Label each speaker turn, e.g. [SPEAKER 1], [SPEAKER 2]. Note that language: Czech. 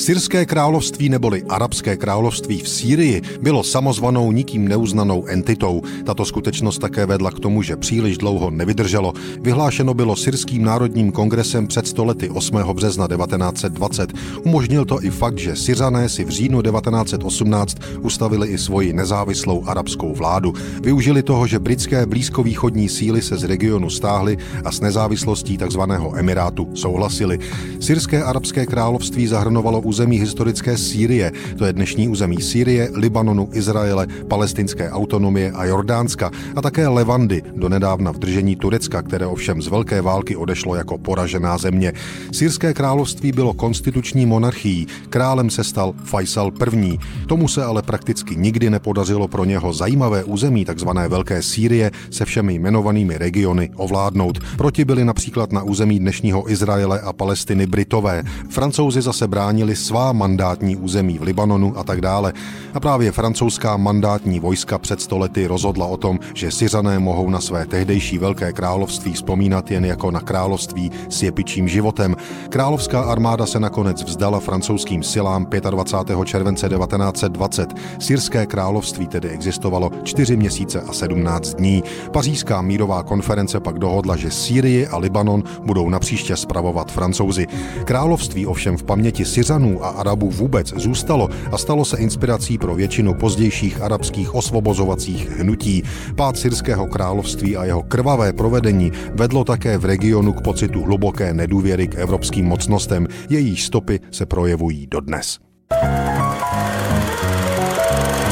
[SPEAKER 1] Syrské království neboli Arabské království v Sýrii bylo samozvanou nikým neuznanou entitou. Tato skutečnost také vedla k tomu, že příliš dlouho nevydrželo. Vyhlášeno bylo Syrským národním kongresem před stolety 8. března 1920. Umožnil to i fakt, že Syřané si v říjnu 1918 ustavili i svoji nezávislou arabskou vládu. Využili toho, že britské blízkovýchodní síly se z regionu stáhly a s nezávislostí tzv. Emirátu souhlasili. Syrské arabské království zahrnovalo území historické Sýrie, to je dnešní území Sýrie, Libanonu, Izraele, palestinské autonomie a Jordánska a také Levandy, donedávna v držení Turecka, které ovšem z velké války odešlo jako poražená země. Syrské království bylo konstituční monarchií, králem se stal Faisal I. Tomu se ale prakticky nikdy nepodařilo pro něho zajímavé území takzvané Velké Sýrie se všemi jmenovanými regiony ovládnout. Proti byli například na území dnešního Izraele a Palestiny Britové. Francouzi zase bránili svá mandátní území v Libanonu a tak dále. A právě francouzská mandátní vojska před stolety rozhodla o tom, že Syřané mohou na své tehdejší velké království vzpomínat jen jako na království s jepičím životem. Královská armáda se nakonec vzdala francouzským silám 25. července 1920. Syrské království tedy existovalo 4 měsíce a 17 dní. Pařížská mírová konference pak dohodla, že Sýrii a Libanon budou napříště spravovat francouzi. Království ovšem v paměti Syřanů Iránu a Arabů vůbec zůstalo a stalo se inspirací pro většinu pozdějších arabských osvobozovacích hnutí. Pád syrského království a jeho krvavé provedení vedlo také v regionu k pocitu hluboké nedůvěry k evropským mocnostem. Jejich stopy se projevují dodnes. thank you